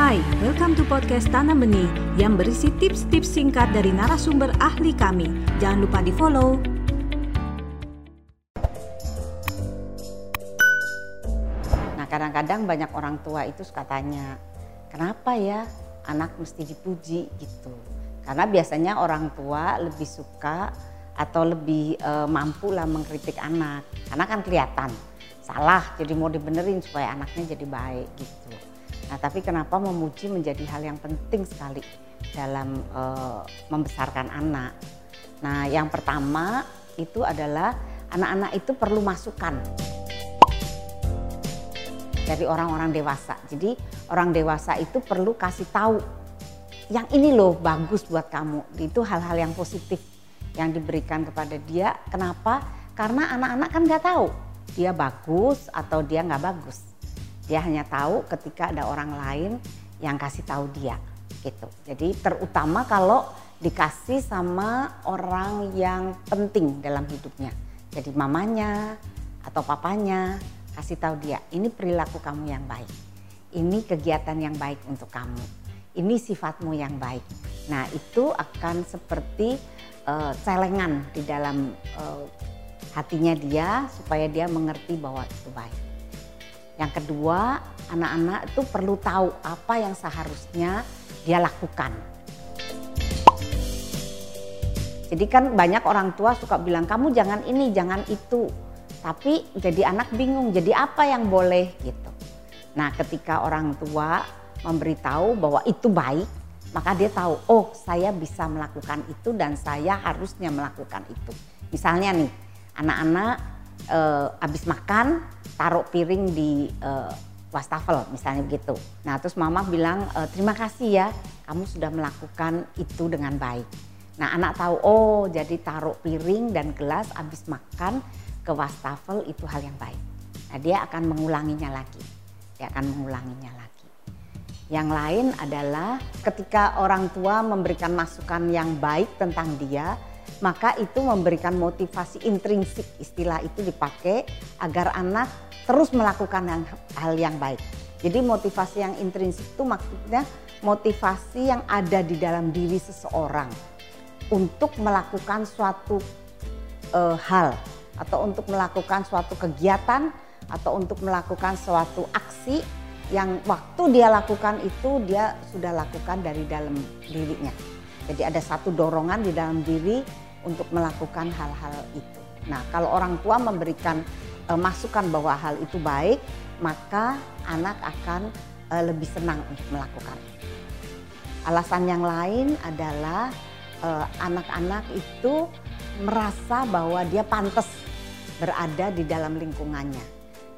Hai, welcome to podcast Tanam Benih yang berisi tips-tips singkat dari narasumber ahli kami. Jangan lupa di follow. Nah kadang-kadang banyak orang tua itu suka tanya, kenapa ya anak mesti dipuji gitu. Karena biasanya orang tua lebih suka atau lebih e, mampu lah mengkritik anak. Karena kan kelihatan salah jadi mau dibenerin supaya anaknya jadi baik gitu. Nah tapi kenapa memuji menjadi hal yang penting sekali dalam e, membesarkan anak. Nah yang pertama itu adalah anak-anak itu perlu masukan dari orang-orang dewasa. Jadi orang dewasa itu perlu kasih tahu yang ini loh bagus buat kamu. Itu hal-hal yang positif yang diberikan kepada dia. Kenapa? Karena anak-anak kan nggak tahu dia bagus atau dia nggak bagus. Dia hanya tahu ketika ada orang lain yang kasih tahu dia gitu. Jadi terutama kalau dikasih sama orang yang penting dalam hidupnya. Jadi mamanya atau papanya kasih tahu dia ini perilaku kamu yang baik. Ini kegiatan yang baik untuk kamu. Ini sifatmu yang baik. Nah, itu akan seperti uh, celengan di dalam uh, hatinya dia supaya dia mengerti bahwa itu baik. Yang kedua, anak-anak itu perlu tahu apa yang seharusnya dia lakukan. Jadi kan banyak orang tua suka bilang kamu jangan ini, jangan itu. Tapi jadi anak bingung, jadi apa yang boleh gitu. Nah, ketika orang tua memberitahu bahwa itu baik, maka dia tahu, oh saya bisa melakukan itu dan saya harusnya melakukan itu. Misalnya nih, anak-anak eh, habis makan taruh piring di eh, wastafel misalnya begitu. Nah terus mama bilang e, terima kasih ya kamu sudah melakukan itu dengan baik. Nah anak tahu oh jadi taruh piring dan gelas habis makan ke wastafel itu hal yang baik. Nah dia akan mengulanginya lagi. Dia akan mengulanginya lagi. Yang lain adalah ketika orang tua memberikan masukan yang baik tentang dia, maka itu memberikan motivasi intrinsik istilah itu dipakai agar anak terus melakukan yang, hal yang baik. Jadi motivasi yang intrinsik itu maksudnya motivasi yang ada di dalam diri seseorang untuk melakukan suatu uh, hal atau untuk melakukan suatu kegiatan atau untuk melakukan suatu aksi yang waktu dia lakukan itu dia sudah lakukan dari dalam dirinya. Jadi ada satu dorongan di dalam diri untuk melakukan hal-hal itu. Nah, kalau orang tua memberikan e, masukan bahwa hal itu baik, maka anak akan e, lebih senang untuk melakukan. Alasan yang lain adalah anak-anak itu merasa bahwa dia pantas berada di dalam lingkungannya.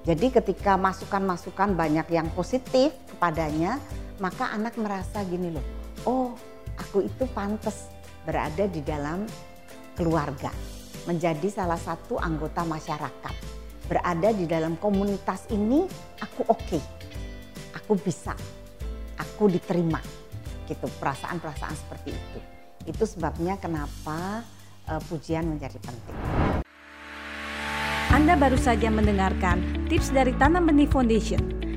Jadi ketika masukan-masukan banyak yang positif kepadanya, maka anak merasa gini loh, oh aku itu pantas berada di dalam keluarga, menjadi salah satu anggota masyarakat. Berada di dalam komunitas ini aku oke okay. aku bisa aku diterima gitu perasaan-perasaan seperti itu. Itu sebabnya kenapa uh, pujian menjadi penting. Anda baru saja mendengarkan tips dari Tanam Benih Foundation